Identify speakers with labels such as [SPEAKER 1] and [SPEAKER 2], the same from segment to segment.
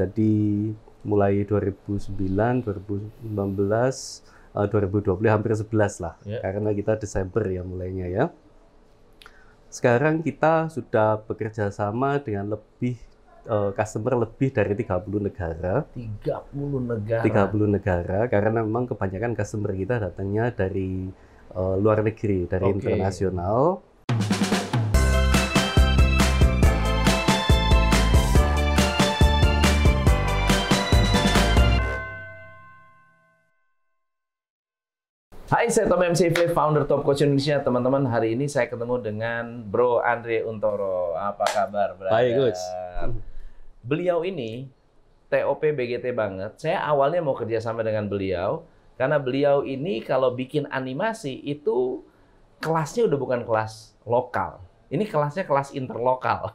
[SPEAKER 1] Jadi mulai 2009, 2019, eh, 2020 hampir 11 lah.
[SPEAKER 2] Ya.
[SPEAKER 1] Karena kita Desember ya mulainya ya. Sekarang kita sudah bekerja sama dengan lebih eh, customer lebih dari 30 negara.
[SPEAKER 2] 30 negara.
[SPEAKER 1] 30 negara karena memang kebanyakan customer kita datangnya dari eh, luar negeri, dari
[SPEAKER 2] Oke.
[SPEAKER 1] internasional.
[SPEAKER 2] Hai, saya Tom MCV, founder Top Coach Indonesia. Teman-teman, hari ini saya ketemu dengan Bro Andre Untoro. Apa kabar, brother?
[SPEAKER 1] Baik, Coach.
[SPEAKER 2] Beliau ini TOP BGT banget. Saya awalnya mau kerja sama dengan beliau karena beliau ini kalau bikin animasi itu kelasnya udah bukan kelas lokal. Ini kelasnya kelas interlokal.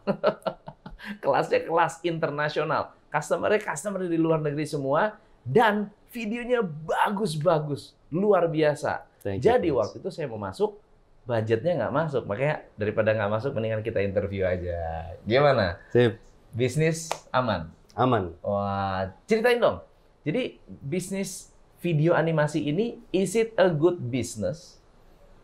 [SPEAKER 2] kelasnya kelas internasional. Customer-nya customer di luar negeri semua dan videonya bagus-bagus, luar biasa.
[SPEAKER 1] Thank you,
[SPEAKER 2] Jadi
[SPEAKER 1] Coach.
[SPEAKER 2] waktu itu saya mau masuk, budgetnya nggak masuk. Makanya daripada nggak masuk, mendingan kita interview aja. Gimana?
[SPEAKER 1] Sip,
[SPEAKER 2] Bisnis aman?
[SPEAKER 1] aman.
[SPEAKER 2] Wah, ceritain dong. Jadi bisnis video animasi ini, is it a good business?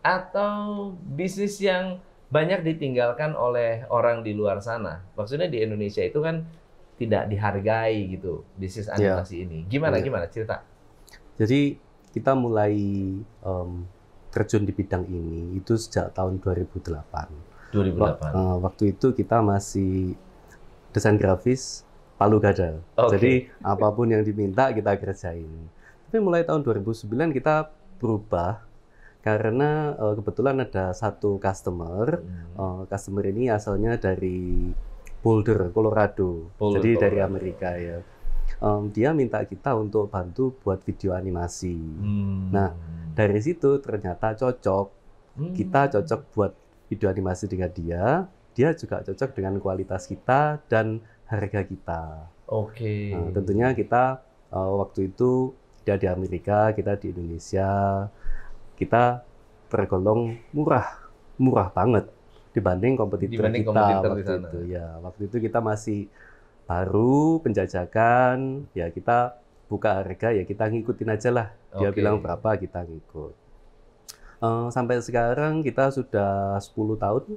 [SPEAKER 2] Atau bisnis yang banyak ditinggalkan oleh orang di luar sana? Maksudnya di Indonesia itu kan tidak dihargai gitu, bisnis
[SPEAKER 1] Iya.
[SPEAKER 2] animasi ini. Gimana,
[SPEAKER 1] Iya.
[SPEAKER 2] gimana? Cerita.
[SPEAKER 1] Jadi kita mulai em, terjun di bidang ini itu sejak tahun 2008.
[SPEAKER 2] 2008.
[SPEAKER 1] Wak- eh, waktu itu kita masih desain grafis palu gada.
[SPEAKER 2] Oke.
[SPEAKER 1] Jadi apa pun yang diminta kita kerjain. Tapi mulai tahun 2009 kita berubah karena eh, kebetulan ada satu customer.
[SPEAKER 2] Hmm.
[SPEAKER 1] Eh, customer ini asalnya dari Boulder, Colorado.
[SPEAKER 2] Boulder,
[SPEAKER 1] Jadi dari
[SPEAKER 2] Colorado.
[SPEAKER 1] Amerika ya. Em, dia minta kita untuk bantu buat video animasi.
[SPEAKER 2] Hmm.
[SPEAKER 1] Nah, Dari situ ternyata cocok
[SPEAKER 2] Hmm.
[SPEAKER 1] kita cocok buat video animasi dengan dia, dia juga cocok dengan kualitas kita dan harga kita.
[SPEAKER 2] Oke.
[SPEAKER 1] Nah, tentunya kita eh, waktu itu dia di Amerika, kita di Indonesia, kita tergolong murah, murah banget dibanding kompetitor
[SPEAKER 2] Dibanding
[SPEAKER 1] kita
[SPEAKER 2] kompetitor di
[SPEAKER 1] waktu
[SPEAKER 2] sana.
[SPEAKER 1] itu. Ya, waktu itu kita masih baru penjajakan, ya kita buka harga ya kita ngikutin aja lah. Dia
[SPEAKER 2] Oke.
[SPEAKER 1] bilang berapa kita ngikut. Eh, sampai sekarang kita sudah 10 tahun.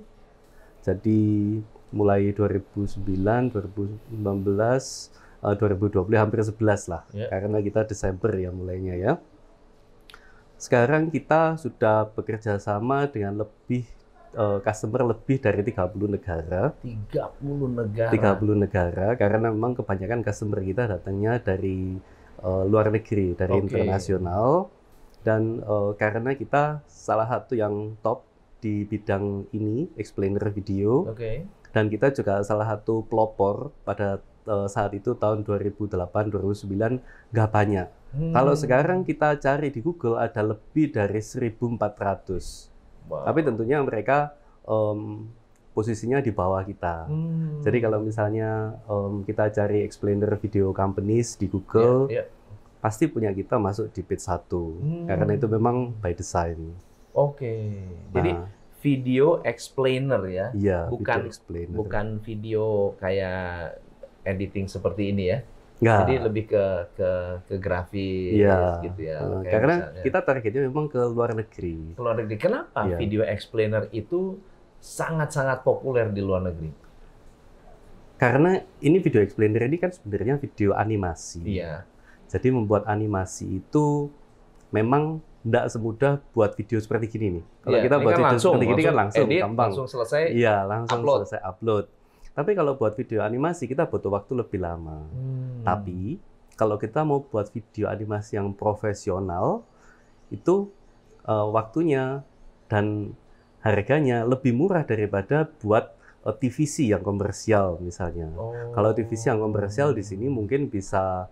[SPEAKER 1] Jadi mulai 2009, 2019, eh, 2020 hampir 11 lah.
[SPEAKER 2] Ya.
[SPEAKER 1] Karena kita Desember ya mulainya ya. Sekarang kita sudah bekerja sama dengan lebih eh, customer lebih dari 30 negara.
[SPEAKER 2] 30 negara.
[SPEAKER 1] 30 negara karena memang kebanyakan customer kita datangnya dari eh, luar negeri, dari
[SPEAKER 2] Oke.
[SPEAKER 1] internasional dan eh, karena kita salah satu yang top di bidang ini explainer video
[SPEAKER 2] Oke.
[SPEAKER 1] dan kita juga salah satu pelopor pada eh, saat itu tahun 2008 2009 nggak banyak.
[SPEAKER 2] Hmm.
[SPEAKER 1] Kalau sekarang kita cari di Google ada lebih dari 1400.
[SPEAKER 2] Wow.
[SPEAKER 1] Tapi tentunya mereka em, posisinya di bawah kita.
[SPEAKER 2] Hmm.
[SPEAKER 1] Jadi kalau misalnya em, kita cari explainer video companies di Google,
[SPEAKER 2] Ya, ya.
[SPEAKER 1] pasti punya kita masuk di page 1.
[SPEAKER 2] Hmm.
[SPEAKER 1] Karena itu memang by design.
[SPEAKER 2] Oke. Jadi
[SPEAKER 1] Nah,
[SPEAKER 2] video explainer ya,
[SPEAKER 1] iya,
[SPEAKER 2] bukan-
[SPEAKER 1] video explainer.
[SPEAKER 2] bukan video kayak editing seperti ini ya.
[SPEAKER 1] Nggak.
[SPEAKER 2] Jadi lebih ke ke ke grafis
[SPEAKER 1] Iya.
[SPEAKER 2] gitu ya.
[SPEAKER 1] Eh,
[SPEAKER 2] Kayak
[SPEAKER 1] karena
[SPEAKER 2] misalnya
[SPEAKER 1] kita targetnya memang ke luar negeri.
[SPEAKER 2] keluar negeri. Kenapa
[SPEAKER 1] Iya.
[SPEAKER 2] video explainer itu sangat-sangat populer di luar negeri?
[SPEAKER 1] Karena ini video explainer ini kan sebenarnya video animasi.
[SPEAKER 2] Iya.
[SPEAKER 1] Jadi membuat animasi itu memang tidak semudah buat video seperti gini nih. Kalau
[SPEAKER 2] Iya,
[SPEAKER 1] kita buat
[SPEAKER 2] kan
[SPEAKER 1] video
[SPEAKER 2] langsung,
[SPEAKER 1] seperti gini kan langsung
[SPEAKER 2] edit,
[SPEAKER 1] gampang.
[SPEAKER 2] langsung selesai.
[SPEAKER 1] Iya, langsung
[SPEAKER 2] upload.
[SPEAKER 1] selesai upload. Tapi kalau buat video animasi kita butuh waktu lebih lama.
[SPEAKER 2] Hmm.
[SPEAKER 1] Tapi kalau kita mau buat video animasi yang profesional itu eh, waktunya dan harganya lebih murah daripada buat eh, TVC yang komersial misalnya.
[SPEAKER 2] Oh.
[SPEAKER 1] Kalau TVC yang komersial di sini mungkin bisa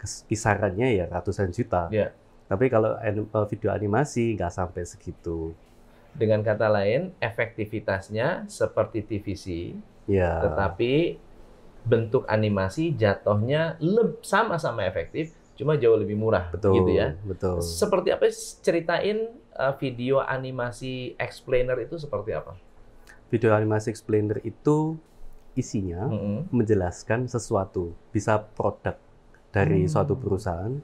[SPEAKER 1] kes- kisarannya ya ratusan juta.
[SPEAKER 2] Iya.
[SPEAKER 1] Tapi kalau video animasi nggak sampai segitu.
[SPEAKER 2] Dengan kata lain, efektivitasnya seperti TVC,
[SPEAKER 1] Ya.
[SPEAKER 2] tetapi bentuk animasi jatuhnya sama-sama efektif, cuma jauh lebih murah,
[SPEAKER 1] betul.
[SPEAKER 2] gitu ya.
[SPEAKER 1] Betul.
[SPEAKER 2] Seperti apa? Ceritain uh, video animasi explainer itu seperti apa?
[SPEAKER 1] Video animasi explainer itu isinya
[SPEAKER 2] Mm-mm.
[SPEAKER 1] menjelaskan sesuatu, bisa produk dari
[SPEAKER 2] Hmm.
[SPEAKER 1] suatu perusahaan,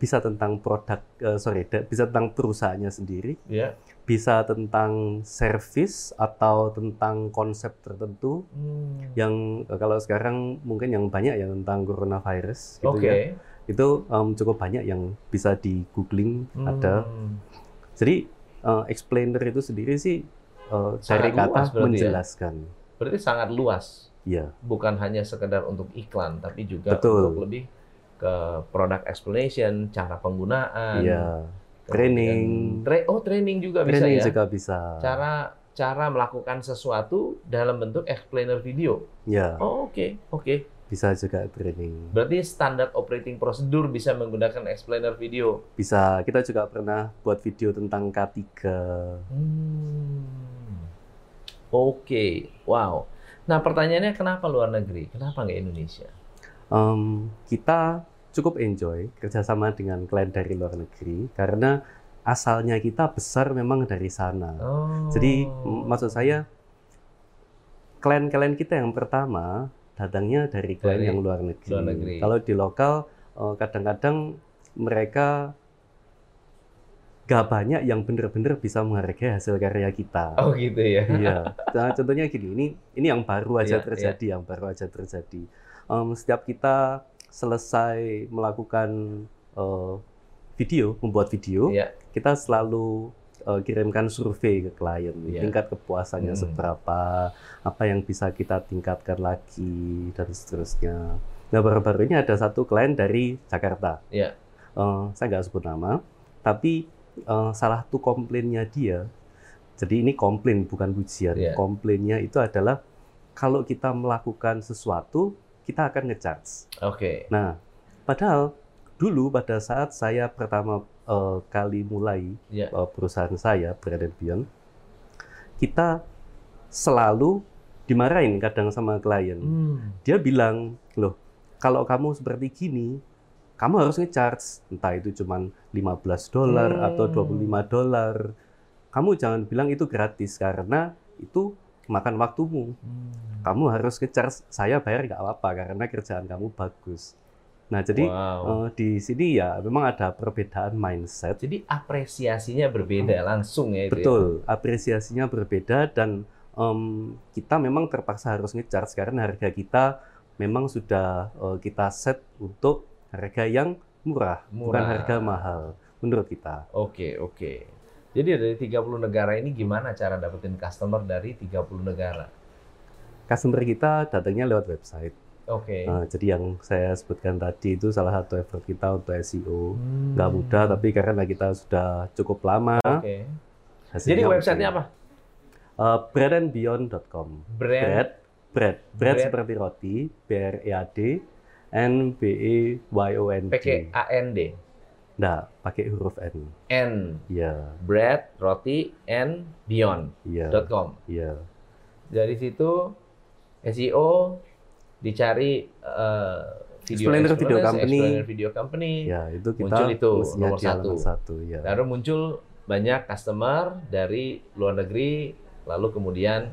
[SPEAKER 1] bisa tentang produk, eh, sorry, bisa tentang perusahaannya sendiri,
[SPEAKER 2] Ya.
[SPEAKER 1] bisa tentang service atau tentang konsep tertentu
[SPEAKER 2] Hmm.
[SPEAKER 1] yang eh, kalau sekarang mungkin yang banyak ya tentang coronavirus gitu
[SPEAKER 2] Oke.
[SPEAKER 1] ya. Itu em, cukup banyak yang bisa di googling ada.
[SPEAKER 2] Hmm.
[SPEAKER 1] Jadi eh, explainer itu sendiri sih eh, dari kata
[SPEAKER 2] luas ya?
[SPEAKER 1] menjelaskan.
[SPEAKER 2] Berarti sangat luas.
[SPEAKER 1] Iya,
[SPEAKER 2] bukan hanya sekedar untuk iklan, tapi juga
[SPEAKER 1] Betul.
[SPEAKER 2] untuk lebih ke product explanation, cara penggunaan,
[SPEAKER 1] iya. Training.
[SPEAKER 2] tra- oh training juga bisa
[SPEAKER 1] Training
[SPEAKER 2] ya.
[SPEAKER 1] juga bisa.
[SPEAKER 2] Cara cara melakukan sesuatu dalam bentuk explainer video.
[SPEAKER 1] Ya,
[SPEAKER 2] Oh oke oke.
[SPEAKER 1] bisa juga training.
[SPEAKER 2] Berarti standar operating prosedur bisa menggunakan explainer video.
[SPEAKER 1] Bisa. Kita juga pernah buat video tentang K3.
[SPEAKER 2] Hmm. Oke, wow. Nah pertanyaannya kenapa luar negeri? Kenapa nggak Indonesia?
[SPEAKER 1] Em, kita cukup enjoy kerjasama dengan klien dari luar negeri karena asalnya kita besar memang dari sana.
[SPEAKER 2] Oh.
[SPEAKER 1] Jadi maksud saya klien-klien kita yang pertama datangnya dari klien
[SPEAKER 2] Dari
[SPEAKER 1] yang luar negeri.
[SPEAKER 2] luar negeri.
[SPEAKER 1] Kalau di lokal eh, kadang-kadang mereka gak banyak yang benar-benar bisa menghargai hasil karya kita.
[SPEAKER 2] Oh gitu ya.
[SPEAKER 1] Iya. Nah, contohnya gini, ini ini yang baru aja
[SPEAKER 2] Iya,
[SPEAKER 1] terjadi, yang baru aja terjadi. Em, setiap kita selesai melakukan eh, video, membuat video,
[SPEAKER 2] Iya.
[SPEAKER 1] kita selalu eh, kirimkan survei ke klien,
[SPEAKER 2] Iya.
[SPEAKER 1] tingkat kepuasannya
[SPEAKER 2] Hmm.
[SPEAKER 1] seberapa, apa yang bisa kita tingkatkan lagi dan seterusnya. Nah baru-baru ini ada satu klien dari Jakarta.
[SPEAKER 2] Iya.
[SPEAKER 1] Eh, saya nggak sebut nama, tapi eh, salah satu komplainnya dia, jadi ini komplain bukan pujian.
[SPEAKER 2] Iya.
[SPEAKER 1] Komplainnya itu adalah kalau kita melakukan sesuatu, kita akan ngecharge.
[SPEAKER 2] Oke.
[SPEAKER 1] Nah, padahal dulu pada saat saya pertama eh, kali mulai
[SPEAKER 2] Iya.
[SPEAKER 1] eh, perusahaan saya, Brand and Beyond, kita selalu dimarahin kadang sama klien.
[SPEAKER 2] Hmm.
[SPEAKER 1] Dia bilang, loh, kalau kamu seperti gini, kamu harus ngecharge, entah itu cuma 15 dolar
[SPEAKER 2] Hmm.
[SPEAKER 1] atau 25 dolar. Kamu jangan bilang itu gratis karena itu makan waktumu.
[SPEAKER 2] Hmm.
[SPEAKER 1] Kamu harus ngecharge, saya bayar nggak apa-apa karena kerjaan kamu bagus. Nah, jadi
[SPEAKER 2] wow.
[SPEAKER 1] eh, di sini ya memang ada perbedaan mindset.
[SPEAKER 2] Jadi apresiasinya berbeda langsung ya itu. ya?
[SPEAKER 1] Betul, apresiasinya berbeda dan em, kita memang terpaksa harus ngecharge karena harga kita memang sudah eh, kita set untuk harga yang murah, bukan
[SPEAKER 2] Murah.
[SPEAKER 1] harga mahal menurut kita.
[SPEAKER 2] Oke, oke. Jadi dari 30 negara ini gimana cara dapetin customer dari 30 negara?
[SPEAKER 1] Customer kita datangnya lewat website.
[SPEAKER 2] Oke.
[SPEAKER 1] Nah, jadi yang saya sebutkan tadi itu salah satu effort kita untuk SEO.
[SPEAKER 2] Hmm.
[SPEAKER 1] Nggak mudah, tapi karena kita sudah cukup lama.
[SPEAKER 2] Oke.
[SPEAKER 1] hasilnya
[SPEAKER 2] Jadi websitenya apa?
[SPEAKER 1] Eh, breadandbeyond.com.
[SPEAKER 2] Brand.
[SPEAKER 1] bread, bread, bread
[SPEAKER 2] Bread.
[SPEAKER 1] seperti roti, B R E A D, N B E Y O N D.
[SPEAKER 2] Pakai A N D.
[SPEAKER 1] Nah, pakai huruf N.
[SPEAKER 2] N.
[SPEAKER 1] Iya,
[SPEAKER 2] Bread, roti, and beyond.
[SPEAKER 1] iya,
[SPEAKER 2] Dot com.
[SPEAKER 1] iya.
[SPEAKER 2] Dari situ SEO dicari eh, video
[SPEAKER 1] Explainer video company.
[SPEAKER 2] explainer video company.
[SPEAKER 1] Ya, itu kita
[SPEAKER 2] Muncul itu nomor satu.
[SPEAKER 1] satu, ya.
[SPEAKER 2] Lalu muncul banyak customer dari luar negeri, lalu kemudian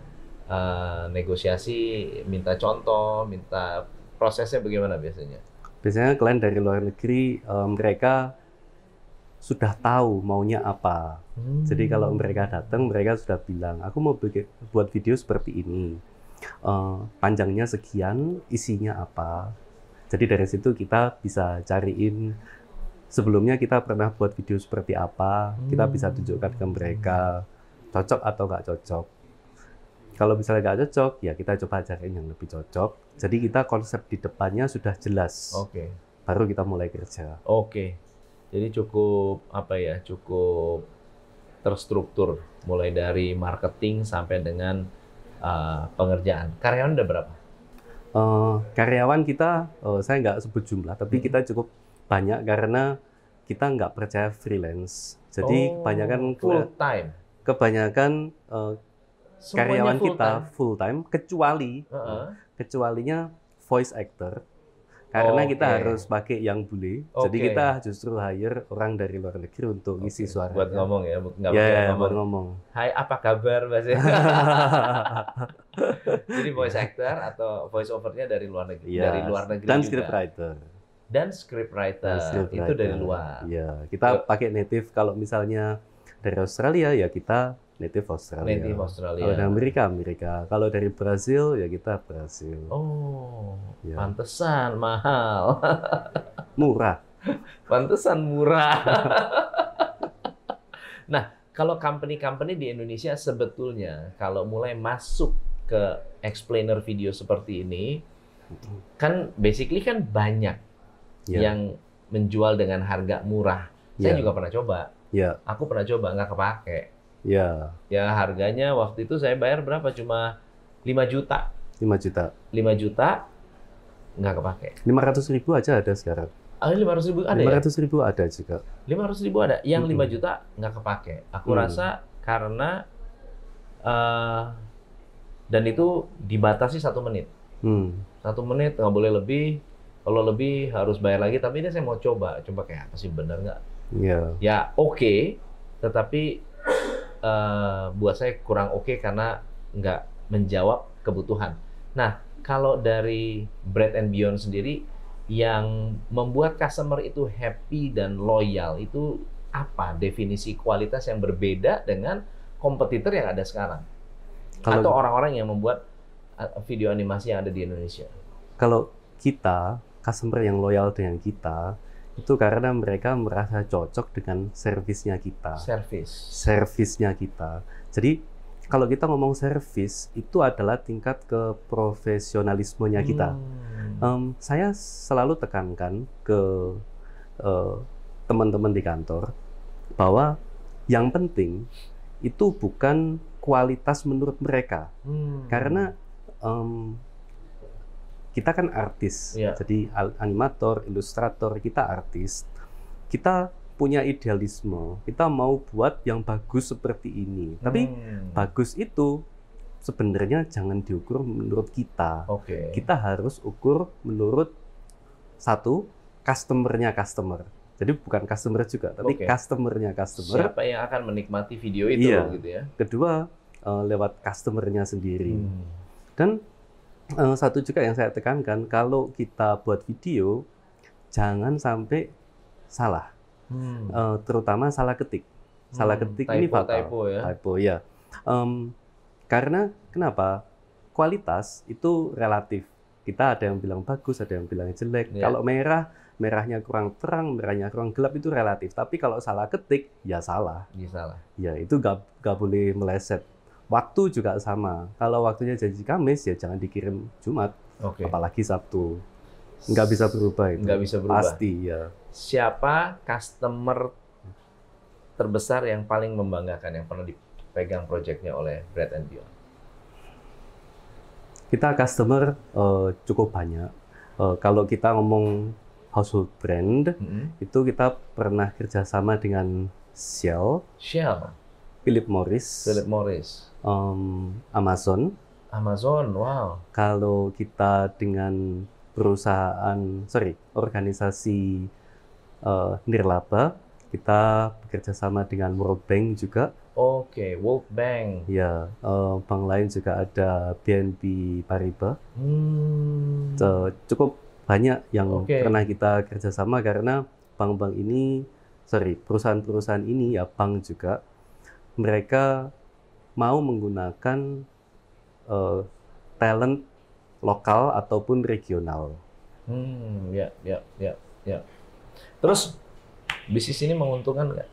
[SPEAKER 2] eh, negosiasi, minta contoh, minta prosesnya bagaimana biasanya?
[SPEAKER 1] Biasanya klien dari luar negeri eh, mereka sudah tahu maunya apa. Jadi kalau mereka datang, mereka sudah bilang, aku mau buat video seperti ini. Eh, panjangnya sekian, isinya apa. Jadi dari situ kita bisa cariin sebelumnya kita pernah buat video seperti apa, kita bisa tunjukkan ke mereka cocok atau nggak cocok. Kalau misalnya nggak cocok, ya kita coba cariin yang lebih cocok. Jadi kita konsep di depannya sudah jelas,
[SPEAKER 2] Oke,
[SPEAKER 1] baru kita mulai kerja.
[SPEAKER 2] oke. Jadi cukup apa ya? Cukup terstruktur, mulai dari marketing sampai dengan eh, pengerjaan. Karyawan ada berapa?
[SPEAKER 1] Eh, karyawan kita, eh, saya nggak sebut jumlah, tapi
[SPEAKER 2] Hmm.
[SPEAKER 1] kita cukup banyak karena kita nggak percaya freelance. Jadi
[SPEAKER 2] Oh,
[SPEAKER 1] kebanyakan
[SPEAKER 2] full time.
[SPEAKER 1] kebanyakan eh,
[SPEAKER 2] Semuanya
[SPEAKER 1] karyawan
[SPEAKER 2] full
[SPEAKER 1] kita
[SPEAKER 2] time.
[SPEAKER 1] full time, kecuali
[SPEAKER 2] Heeh.
[SPEAKER 1] kecualinya voice actor karena
[SPEAKER 2] Oke.
[SPEAKER 1] kita harus pakai yang bule. Jadi
[SPEAKER 2] Oke.
[SPEAKER 1] kita justru hire orang dari luar negeri untuk ngisi
[SPEAKER 2] Oke,
[SPEAKER 1] suara.
[SPEAKER 2] Buat ngomong ya, nggak pakai
[SPEAKER 1] ya,
[SPEAKER 2] ngomong.
[SPEAKER 1] buat ngomong.
[SPEAKER 2] Hai, apa kabar bahasa? Jadi voice actor atau voice overnya dari luar negeri,
[SPEAKER 1] Iya.
[SPEAKER 2] dari luar negeri
[SPEAKER 1] Dan
[SPEAKER 2] juga.
[SPEAKER 1] scriptwriter.
[SPEAKER 2] Dan scriptwriter.
[SPEAKER 1] Dan scriptwriter.
[SPEAKER 2] Itu dari luar.
[SPEAKER 1] Iya, kita pakai native kalau misalnya dari Australia ya kita native Australia.
[SPEAKER 2] Native Australia.
[SPEAKER 1] Kalau dari Amerika Amerika. Kalau dari Brazil ya kita Brazil.
[SPEAKER 2] Oh,
[SPEAKER 1] Ya.
[SPEAKER 2] pantesan mahal.
[SPEAKER 1] Murah.
[SPEAKER 2] Pantesan murah. nah, kalau company-company di Indonesia sebetulnya kalau mulai masuk ke explainer video seperti ini, kan basically kan banyak
[SPEAKER 1] Ya.
[SPEAKER 2] yang menjual dengan harga murah. Saya
[SPEAKER 1] Ya.
[SPEAKER 2] juga pernah coba.
[SPEAKER 1] Ya,
[SPEAKER 2] Aku pernah coba nggak kepake.
[SPEAKER 1] Ya.
[SPEAKER 2] Ya harganya waktu itu saya bayar berapa? Cuma 5 juta.
[SPEAKER 1] 5 juta.
[SPEAKER 2] 5 juta nggak kepake.
[SPEAKER 1] 500 ribu aja ada sekarang.
[SPEAKER 2] Ah, 500 ribu ada ya?
[SPEAKER 1] 500 ribu ada juga.
[SPEAKER 2] 500 ribu ada. Yang
[SPEAKER 1] Mm-mm.
[SPEAKER 2] 5 juta nggak kepake. Aku
[SPEAKER 1] Hmm.
[SPEAKER 2] rasa karena eh, dan itu dibatasi satu menit.
[SPEAKER 1] Hmm.
[SPEAKER 2] Satu menit nggak boleh lebih. Kalau lebih harus bayar lagi. Tapi ini saya mau coba. Coba kayak apa sih bener nggak?
[SPEAKER 1] Ya.
[SPEAKER 2] Ya oke. Tetapi eh, buat saya kurang oke karena nggak menjawab kebutuhan. Nah kalau dari Bread and Beyond sendiri yang membuat customer itu happy dan loyal itu apa definisi kualitas yang berbeda dengan kompetitor yang ada sekarang atau
[SPEAKER 1] Kalau
[SPEAKER 2] orang-orang yang membuat uh, video animasi yang ada di Indonesia.
[SPEAKER 1] kalau kita customer yang loyal dengan kita itu karena mereka merasa cocok dengan servisnya kita.
[SPEAKER 2] Service.
[SPEAKER 1] servisnya kita. Jadi kalau kita ngomong servis itu adalah tingkat keprofesionalismenya kita.
[SPEAKER 2] Hmm.
[SPEAKER 1] Em, saya selalu tekankan ke eh, teman-teman di kantor bahwa yang penting itu bukan kualitas menurut mereka,
[SPEAKER 2] Hmm.
[SPEAKER 1] karena em, kita kan artis,
[SPEAKER 2] Iya.
[SPEAKER 1] jadi animator, ilustrator, kita artis, kita punya idealisme, kita mau buat yang bagus seperti ini, tapi
[SPEAKER 2] Hmm.
[SPEAKER 1] bagus itu sebenarnya jangan diukur menurut kita.
[SPEAKER 2] Oke.
[SPEAKER 1] Kita harus ukur menurut satu customernya customer. Jadi bukan customer juga, tapi
[SPEAKER 2] Oke.
[SPEAKER 1] customernya customer.
[SPEAKER 2] Siapa yang akan menikmati video itu
[SPEAKER 1] Iya.
[SPEAKER 2] gitu ya?
[SPEAKER 1] Kedua eh, lewat customernya sendiri.
[SPEAKER 2] Hmm.
[SPEAKER 1] Dan eh, satu juga yang saya tekankan, kalau kita buat video jangan sampai salah,
[SPEAKER 2] Hmm.
[SPEAKER 1] Eh, terutama salah ketik. Salah
[SPEAKER 2] Hmm,
[SPEAKER 1] ketik ini
[SPEAKER 2] typo,
[SPEAKER 1] fatal.
[SPEAKER 2] typo ya.
[SPEAKER 1] Typo ya. Em, karena kenapa? Kualitas itu relatif. Kita ada yang bilang bagus, ada yang bilang jelek.
[SPEAKER 2] Iya.
[SPEAKER 1] Kalau merah, merahnya kurang terang, merahnya kurang gelap itu relatif. Tapi kalau salah ketik, ya salah.
[SPEAKER 2] Iya salah.
[SPEAKER 1] Ya itu gak, gak boleh meleset. Waktu juga sama. Kalau waktunya janji Kamis, ya jangan dikirim Jumat,
[SPEAKER 2] Oke.
[SPEAKER 1] apalagi Sabtu. Nggak bisa berubah itu.
[SPEAKER 2] Nggak bisa berubah.
[SPEAKER 1] Pasti ya.
[SPEAKER 2] Siapa customer terbesar yang paling membanggakan yang pernah dipegang proyeknya oleh Bread and Beyond?
[SPEAKER 1] Kita customer eh, cukup banyak. Eh, kalau kita ngomong household brand,
[SPEAKER 2] Hmm.
[SPEAKER 1] itu kita pernah kerjasama dengan Shell,
[SPEAKER 2] Shell,
[SPEAKER 1] Philip Morris,
[SPEAKER 2] Philip Morris,
[SPEAKER 1] em, Amazon.
[SPEAKER 2] Amazon, wow.
[SPEAKER 1] Kalau kita dengan perusahaan, sorry, organisasi eh, nirlaba, kita bekerja sama dengan World Bank juga.
[SPEAKER 2] Oke, World Bank.
[SPEAKER 1] Ya, eh, bank lain juga ada BNP Paribas.
[SPEAKER 2] Hmm.
[SPEAKER 1] Eh, cukup banyak yang
[SPEAKER 2] Oke.
[SPEAKER 1] pernah kita kerjasama karena bank-bank ini, sorry, perusahaan-perusahaan ini ya bank juga, mereka mau menggunakan eh, talent lokal ataupun regional.
[SPEAKER 2] Hmm, ya, ya, ya, ya. Terus bisnis ini menguntungkan nggak?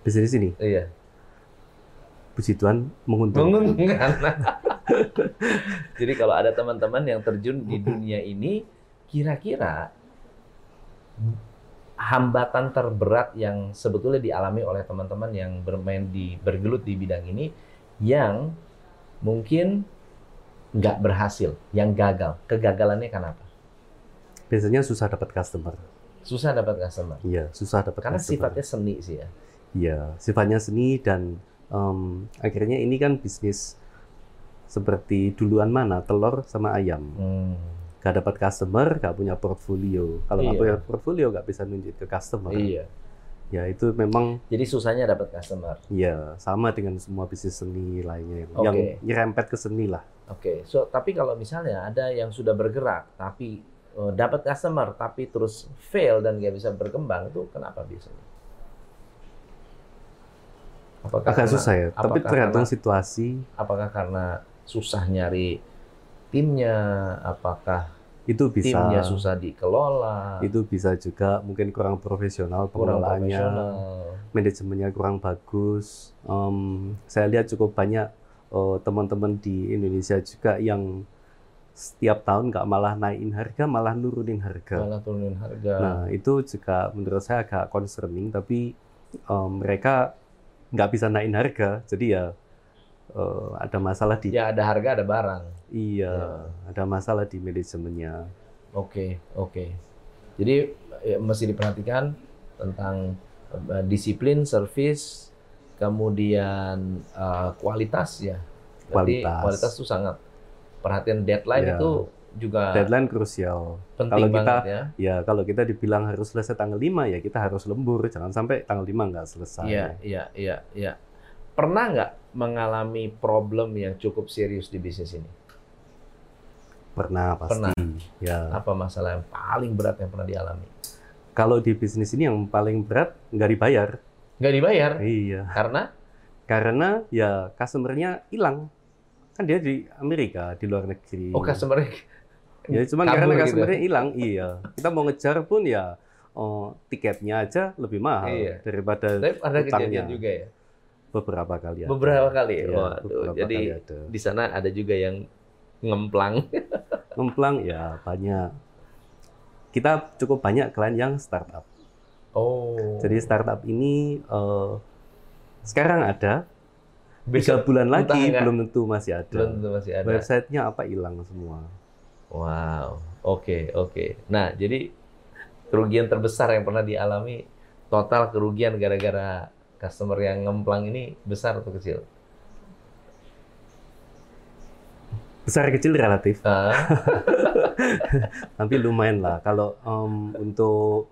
[SPEAKER 1] Di sini sini,
[SPEAKER 2] Iya.
[SPEAKER 1] puji Tuhan menguntungkan.
[SPEAKER 2] Menguntungkan. Jadi kalau ada teman-teman yang terjun di dunia ini, kira-kira hambatan terberat yang sebetulnya dialami oleh teman-teman yang bermain di bergelut di bidang ini, yang mungkin nggak berhasil, yang gagal. Kegagalannya kenapa?
[SPEAKER 1] Biasanya susah dapat customer.
[SPEAKER 2] Susah dapat customer.
[SPEAKER 1] Iya, susah dapat
[SPEAKER 2] Karena
[SPEAKER 1] customer.
[SPEAKER 2] sifatnya seni sih ya.
[SPEAKER 1] Iya, sifatnya seni dan em, akhirnya ini kan bisnis seperti duluan mana telur sama ayam.
[SPEAKER 2] Hmm.
[SPEAKER 1] Nggak dapat customer, nggak punya portfolio. Kalau
[SPEAKER 2] Iya.
[SPEAKER 1] punya portfolio, nggak bisa nunjuk ke customer.
[SPEAKER 2] Iya.
[SPEAKER 1] Ya itu memang
[SPEAKER 2] Jadi susahnya dapat customer.
[SPEAKER 1] ya sama dengan semua bisnis seni lainnya yang,
[SPEAKER 2] Oke.
[SPEAKER 1] yang nyerempet ke seni lah.
[SPEAKER 2] Oke, so tapi kalau misalnya ada yang sudah bergerak tapi eh, dapat customer tapi terus fail dan nggak bisa berkembang itu kenapa biasanya? Apakah
[SPEAKER 1] Agak
[SPEAKER 2] karena-
[SPEAKER 1] susah ya, tapi tergantung situasi.
[SPEAKER 2] apakah karena susah nyari timnya, apakah
[SPEAKER 1] Itu bisa.
[SPEAKER 2] timnya susah dikelola,
[SPEAKER 1] Itu bisa juga mungkin kurang profesional
[SPEAKER 2] kurang
[SPEAKER 1] pengelolaannya,
[SPEAKER 2] profesional.
[SPEAKER 1] manajemennya kurang bagus. Em, saya lihat cukup banyak eh, teman-teman di Indonesia juga yang setiap tahun nggak malah naikin harga, malah nurunin harga.
[SPEAKER 2] malah turunin harga.
[SPEAKER 1] Nah, itu juga menurut saya agak concerning, tapi em, mereka nggak bisa naikin harga, jadi ya eh, ada masalah di
[SPEAKER 2] Ya ada harga ada barang.
[SPEAKER 1] iya,
[SPEAKER 2] Ya.
[SPEAKER 1] ada masalah di manajemennya.
[SPEAKER 2] Oke, oke. Jadi ya, mesti diperhatikan tentang eh, disiplin, service, kemudian eh, kualitas ya. Berarti
[SPEAKER 1] Kualitas.
[SPEAKER 2] kualitas itu sangat perhatian deadline
[SPEAKER 1] Ya.
[SPEAKER 2] itu juga
[SPEAKER 1] Deadline krusial.
[SPEAKER 2] penting
[SPEAKER 1] Kalau kita-
[SPEAKER 2] banget ya.
[SPEAKER 1] Ya, kalau kita dibilang harus selesai tanggal 5 ya kita harus lembur, jangan sampai tanggal 5 nggak selesai.
[SPEAKER 2] Iya, iya, iya, iya. Pernah nggak mengalami problem yang cukup serius di bisnis ini?
[SPEAKER 1] Pernah pasti.
[SPEAKER 2] Pernah.
[SPEAKER 1] Ya.
[SPEAKER 2] Apa masalah yang paling berat yang pernah dialami?
[SPEAKER 1] Kalau di bisnis ini yang paling berat nggak dibayar.
[SPEAKER 2] Nggak dibayar
[SPEAKER 1] Iya.
[SPEAKER 2] karena
[SPEAKER 1] Karena ya customer-nya hilang. Kan dia di Amerika, di luar negeri.
[SPEAKER 2] oh customer
[SPEAKER 1] Ya cuman
[SPEAKER 2] kabur
[SPEAKER 1] karena
[SPEAKER 2] gitu.
[SPEAKER 1] customer-nya hilang, iya. Kita mau ngejar pun ya oh, tiketnya aja lebih mahal
[SPEAKER 2] Iya.
[SPEAKER 1] daripada
[SPEAKER 2] Tapi ada
[SPEAKER 1] utangnya.
[SPEAKER 2] kejadian juga ya.
[SPEAKER 1] Beberapa kali ada.
[SPEAKER 2] Beberapa kali.
[SPEAKER 1] Iya,
[SPEAKER 2] Waduh,
[SPEAKER 1] beberapa
[SPEAKER 2] jadi
[SPEAKER 1] kali
[SPEAKER 2] di sana ada juga yang ngemplang.
[SPEAKER 1] Ngemplang ya banyak. Kita cukup banyak klien yang startup.
[SPEAKER 2] Oh.
[SPEAKER 1] Jadi startup ini eh, sekarang ada, tiga
[SPEAKER 2] besok
[SPEAKER 1] bulan lagi belum tentu masih ada.
[SPEAKER 2] belum tentu masih ada.
[SPEAKER 1] Websitenya apa hilang semua.
[SPEAKER 2] Wow. Oke, oke. Nah, jadi kerugian terbesar yang pernah dialami total kerugian gara-gara customer yang ngemplang ini besar atau kecil?
[SPEAKER 1] Besar kecil relatif,
[SPEAKER 2] Ah,
[SPEAKER 1] tapi lumayan lah. Kalau em, untuk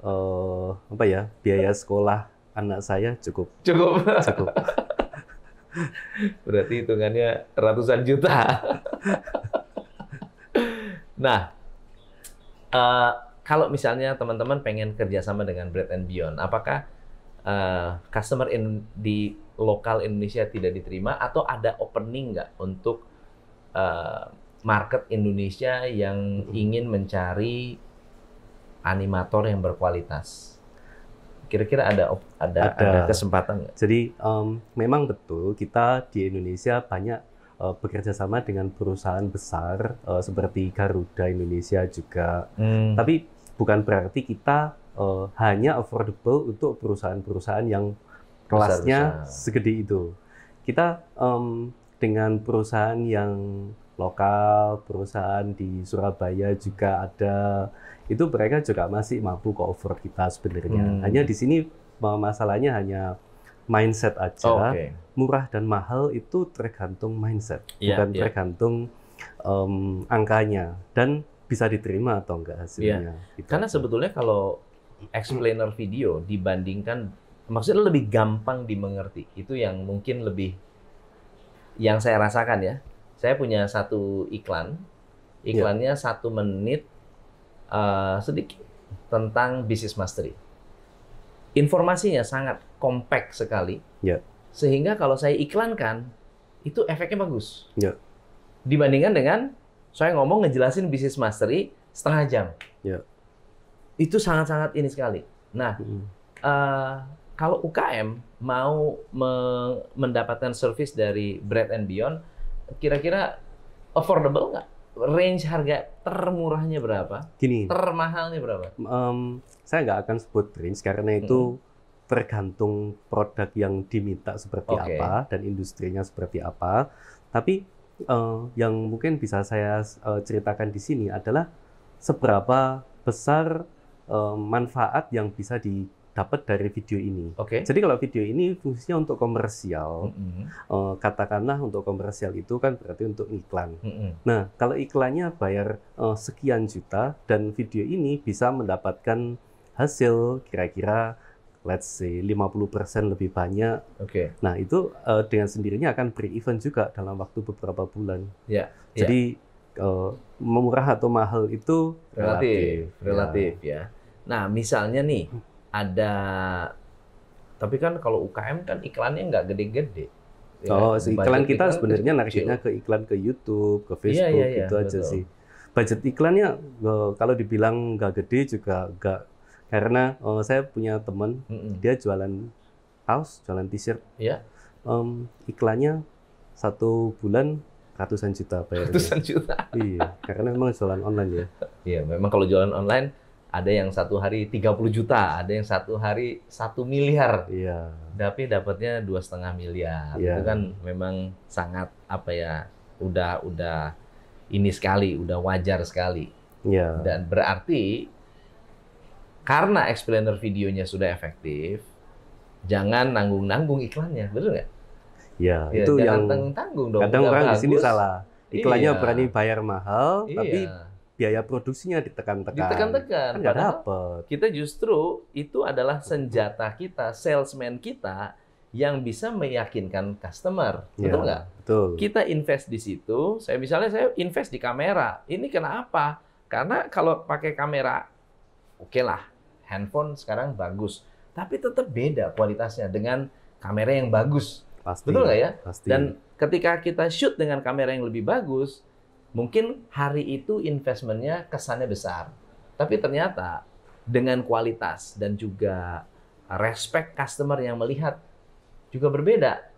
[SPEAKER 1] eh, apa ya biaya sekolah anak saya cukup
[SPEAKER 2] cukup.
[SPEAKER 1] cukup.
[SPEAKER 2] Berarti hitungannya ratusan juta. nah, eh, kalau misalnya teman-teman pengen kerjasama dengan Bread and Beyond, apakah eh, customer in, di lokal Indonesia tidak diterima atau ada opening nggak untuk eh, market Indonesia yang ingin mencari animator yang berkualitas? Kira-kira ada ada,
[SPEAKER 1] Ada.
[SPEAKER 2] ada kesempatan nggak?
[SPEAKER 1] Jadi em, memang betul kita di Indonesia banyak eh, bekerja sama dengan perusahaan besar eh, seperti Garuda Indonesia juga.
[SPEAKER 2] Hmm.
[SPEAKER 1] Tapi bukan berarti kita eh, hanya affordable untuk perusahaan-perusahaan yang kelasnya segede itu. Kita em, dengan perusahaan yang lokal, perusahaan di Surabaya juga ada. Itu mereka juga masih mampu offer kita sebenarnya.
[SPEAKER 2] Hmm.
[SPEAKER 1] Hanya di sini masalahnya hanya mindset aja
[SPEAKER 2] Oke.
[SPEAKER 1] murah dan mahal itu tergantung mindset,
[SPEAKER 2] Iya,
[SPEAKER 1] bukan
[SPEAKER 2] iya.
[SPEAKER 1] tergantung em, angkanya dan bisa diterima atau enggak hasilnya. Gitu
[SPEAKER 2] Karena sebetulnya kalau explainer video dibandingkan maksudnya lebih gampang dimengerti. Itu yang mungkin lebih yang saya rasakan ya. Saya punya satu iklan. Iklannya satu menit eh, sedikit tentang business mastery. Informasinya sangat kompak sekali.
[SPEAKER 1] Ya.
[SPEAKER 2] Sehingga kalau saya iklankan itu efeknya bagus.
[SPEAKER 1] Ya.
[SPEAKER 2] Dibandingkan dengan saya ngomong ngejelasin business mastery setengah jam.
[SPEAKER 1] Ya.
[SPEAKER 2] Itu sangat-sangat ini sekali. Nah,
[SPEAKER 1] Mm.
[SPEAKER 2] eh, kalau UKM mau me- mendapatkan service dari Bread and Beyond, kira-kira affordable nggak? Range harga termurahnya berapa?
[SPEAKER 1] Gini,
[SPEAKER 2] Termahalnya berapa?
[SPEAKER 1] em, saya nggak akan sebut range karena itu tergantung produk yang diminta seperti
[SPEAKER 2] Oke.
[SPEAKER 1] apa dan industrinya seperti apa. Tapi eh, yang mungkin bisa saya eh, ceritakan di sini adalah seberapa besar eh, manfaat yang bisa dapat dari video ini.
[SPEAKER 2] Oke.
[SPEAKER 1] Jadi kalau video ini fungsinya untuk komersial,
[SPEAKER 2] Mm-mm.
[SPEAKER 1] eh, katakanlah untuk komersial itu kan berarti untuk iklan.
[SPEAKER 2] Mm-mm.
[SPEAKER 1] Nah, kalau iklannya bayar eh, sekian juta dan video ini bisa mendapatkan hasil kira-kira let's say 50% lebih banyak.
[SPEAKER 2] Oke.
[SPEAKER 1] Nah, itu dengan sendirinya akan break-even juga dalam waktu beberapa bulan.
[SPEAKER 2] Ya. ya.
[SPEAKER 1] Jadi eh, murah atau mahal itu
[SPEAKER 2] relatif,
[SPEAKER 1] Ya.
[SPEAKER 2] relatif ya. Nah, misalnya nih ada tapi kan kalau UKM kan iklannya nggak gede-gede. Ya,
[SPEAKER 1] Oh, si iklan kita
[SPEAKER 2] iklan
[SPEAKER 1] sebenarnya nariknya ke iklan ke YouTube, ke
[SPEAKER 2] Iya,
[SPEAKER 1] Facebook
[SPEAKER 2] iya, iya,
[SPEAKER 1] gitu aja
[SPEAKER 2] betul.
[SPEAKER 1] sih. Budget iklannya eh, kalau dibilang nggak gede juga nggak karena eh, saya punya teman
[SPEAKER 2] Mm-mm.
[SPEAKER 1] dia jualan kaos, jualan t-shirt.
[SPEAKER 2] Iya.
[SPEAKER 1] Em, iklannya satu bulan ratusan juta bayarnya.
[SPEAKER 2] Ratusan juta.
[SPEAKER 1] Iya, karena memang jualan online ya.
[SPEAKER 2] Iya, memang kalau jualan online ada yang satu hari 30 juta, ada yang satu hari satu miliar,
[SPEAKER 1] Iya.
[SPEAKER 2] tapi dapatnya dua setengah miliar.
[SPEAKER 1] Iya.
[SPEAKER 2] Itu kan memang sangat apa ya, udah udah ini sekali, udah wajar sekali.
[SPEAKER 1] Iya.
[SPEAKER 2] Dan berarti karena explainer videonya sudah efektif, jangan nanggung-nanggung iklannya, betul nggak?
[SPEAKER 1] Iya,
[SPEAKER 2] Ya,
[SPEAKER 1] itu yang
[SPEAKER 2] tanggung-tanggung dong.
[SPEAKER 1] kadang
[SPEAKER 2] Udah
[SPEAKER 1] orang di sini
[SPEAKER 2] bagus.
[SPEAKER 1] salah. Iklannya
[SPEAKER 2] Iya.
[SPEAKER 1] berani bayar mahal,
[SPEAKER 2] Iya.
[SPEAKER 1] tapi biaya produksinya ditekan-tekan.
[SPEAKER 2] ditekan-tekan.
[SPEAKER 1] Kan dapet.
[SPEAKER 2] kita justru itu adalah senjata kita, salesman kita yang bisa meyakinkan customer,
[SPEAKER 1] Iya,
[SPEAKER 2] betul nggak?
[SPEAKER 1] Betul.
[SPEAKER 2] Kita invest di situ. Saya misalnya saya invest di kamera. Ini kenapa? Karena kalau pakai kamera, oke lah, handphone sekarang bagus, tapi tetap beda kualitasnya dengan kamera yang bagus,
[SPEAKER 1] Pasti.
[SPEAKER 2] betul nggak ya?
[SPEAKER 1] Pasti.
[SPEAKER 2] Dan ketika kita shoot dengan kamera yang lebih bagus, mungkin hari itu investmentnya kesannya besar. Tapi ternyata dengan kualitas dan juga respect customer yang melihat juga berbeda.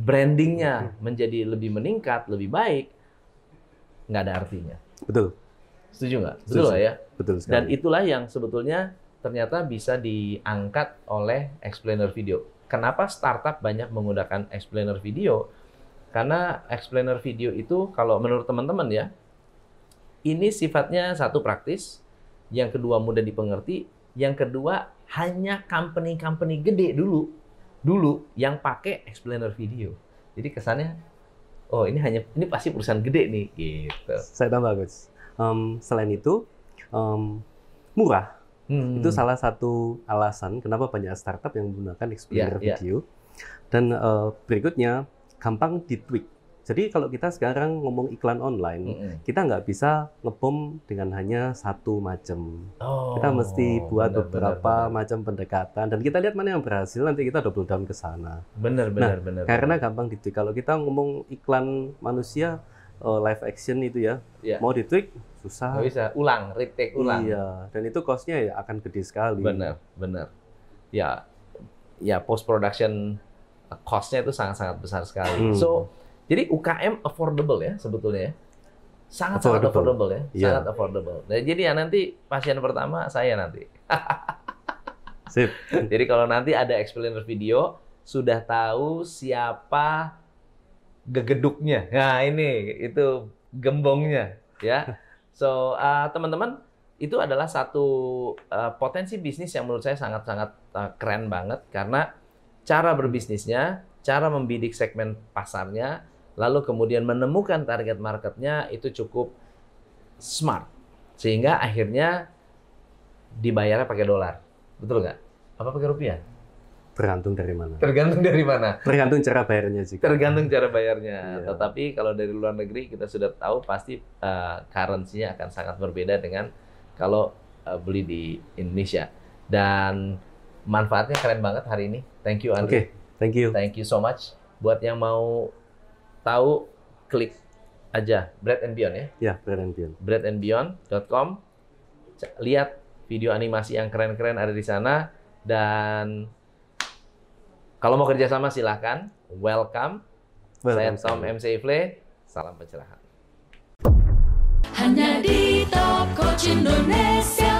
[SPEAKER 2] Brandingnya menjadi lebih meningkat, lebih baik, nggak ada artinya.
[SPEAKER 1] betul,
[SPEAKER 2] Setuju nggak? Betul nggak ya?
[SPEAKER 1] betul sekali.
[SPEAKER 2] Dan itulah yang sebetulnya ternyata bisa diangkat oleh explainer video. Kenapa startup banyak menggunakan explainer video? Karena explainer video itu kalau menurut teman-teman ya, ini sifatnya satu praktis, yang kedua mudah dipengerti, yang kedua hanya company-company gede dulu, dulu yang pakai explainer video. Jadi kesannya, oh ini hanya ini pasti perusahaan gede nih, gitu.
[SPEAKER 1] Saya tambah, Coach. Em, selain itu, em, murah.
[SPEAKER 2] Hmm.
[SPEAKER 1] Itu salah satu alasan kenapa banyak startup yang menggunakan explainer
[SPEAKER 2] Iya, iya.
[SPEAKER 1] video. Dan eh, berikutnya, gampang ditweak. Jadi kalau kita sekarang ngomong iklan online,
[SPEAKER 2] Mm-mm.
[SPEAKER 1] kita nggak bisa ngebom dengan hanya satu macam.
[SPEAKER 2] Oh,
[SPEAKER 1] Kita mesti buat
[SPEAKER 2] benar,
[SPEAKER 1] beberapa macam pendekatan dan kita lihat mana yang berhasil nanti kita double down ke sana.
[SPEAKER 2] benar benar benar.
[SPEAKER 1] Karena gampang ditweak. Kalau kita ngomong iklan manusia eh, live action itu ya,
[SPEAKER 2] Iya.
[SPEAKER 1] mau ditweak susah.
[SPEAKER 2] nggak bisa ulang, retake ulang.
[SPEAKER 1] Iya, dan itu cost-nya ya akan gede sekali.
[SPEAKER 2] Benar, benar. Ya, ya post production cost-nya itu sangat-sangat besar sekali.
[SPEAKER 1] Hmm.
[SPEAKER 2] So, jadi UKM affordable ya sebetulnya. ya. Sangat-sangat
[SPEAKER 1] Affordable.
[SPEAKER 2] affordable, ya,
[SPEAKER 1] Iya.
[SPEAKER 2] sangat affordable. Nah, jadi ya nanti pasien pertama saya nanti.
[SPEAKER 1] Sip.
[SPEAKER 2] Jadi kalau nanti ada explainer video, sudah tahu siapa gegeduknya. Nah ini itu gembongnya ya. So uh, teman-teman itu adalah satu uh, potensi bisnis yang menurut saya sangat-sangat uh, keren banget karena cara berbisnisnya, cara membidik segmen pasarnya, lalu kemudian menemukan target marketnya itu cukup smart sehingga akhirnya dibayarnya pakai dolar, betul nggak? Apa pakai rupiah?
[SPEAKER 1] Tergantung dari mana.
[SPEAKER 2] Tergantung dari mana.
[SPEAKER 1] Tergantung cara bayarnya juga.
[SPEAKER 2] Tergantung cara bayarnya.
[SPEAKER 1] Iya.
[SPEAKER 2] Tetapi kalau dari luar negeri kita sudah tahu pasti uh, currency-nya akan sangat berbeda dengan kalau uh, beli di Indonesia. Dan manfaatnya keren banget hari ini. Thank you
[SPEAKER 1] Oke,
[SPEAKER 2] Andre.
[SPEAKER 1] thank you.
[SPEAKER 2] Thank you so much. Buat yang mau tahu klik aja Bread and Beyond ya.
[SPEAKER 1] Ya, Brand Beyond.
[SPEAKER 2] breadandbeyond.com. C- Lihat video animasi yang keren-keren ada di sana dan kalau mau kerjasama silahkan. Welcome. Saya
[SPEAKER 1] Welcome,
[SPEAKER 2] Tom
[SPEAKER 1] Sam.
[SPEAKER 2] MC Ifle. Salam pencerahan.
[SPEAKER 3] Hanya di Top Coach Indonesia.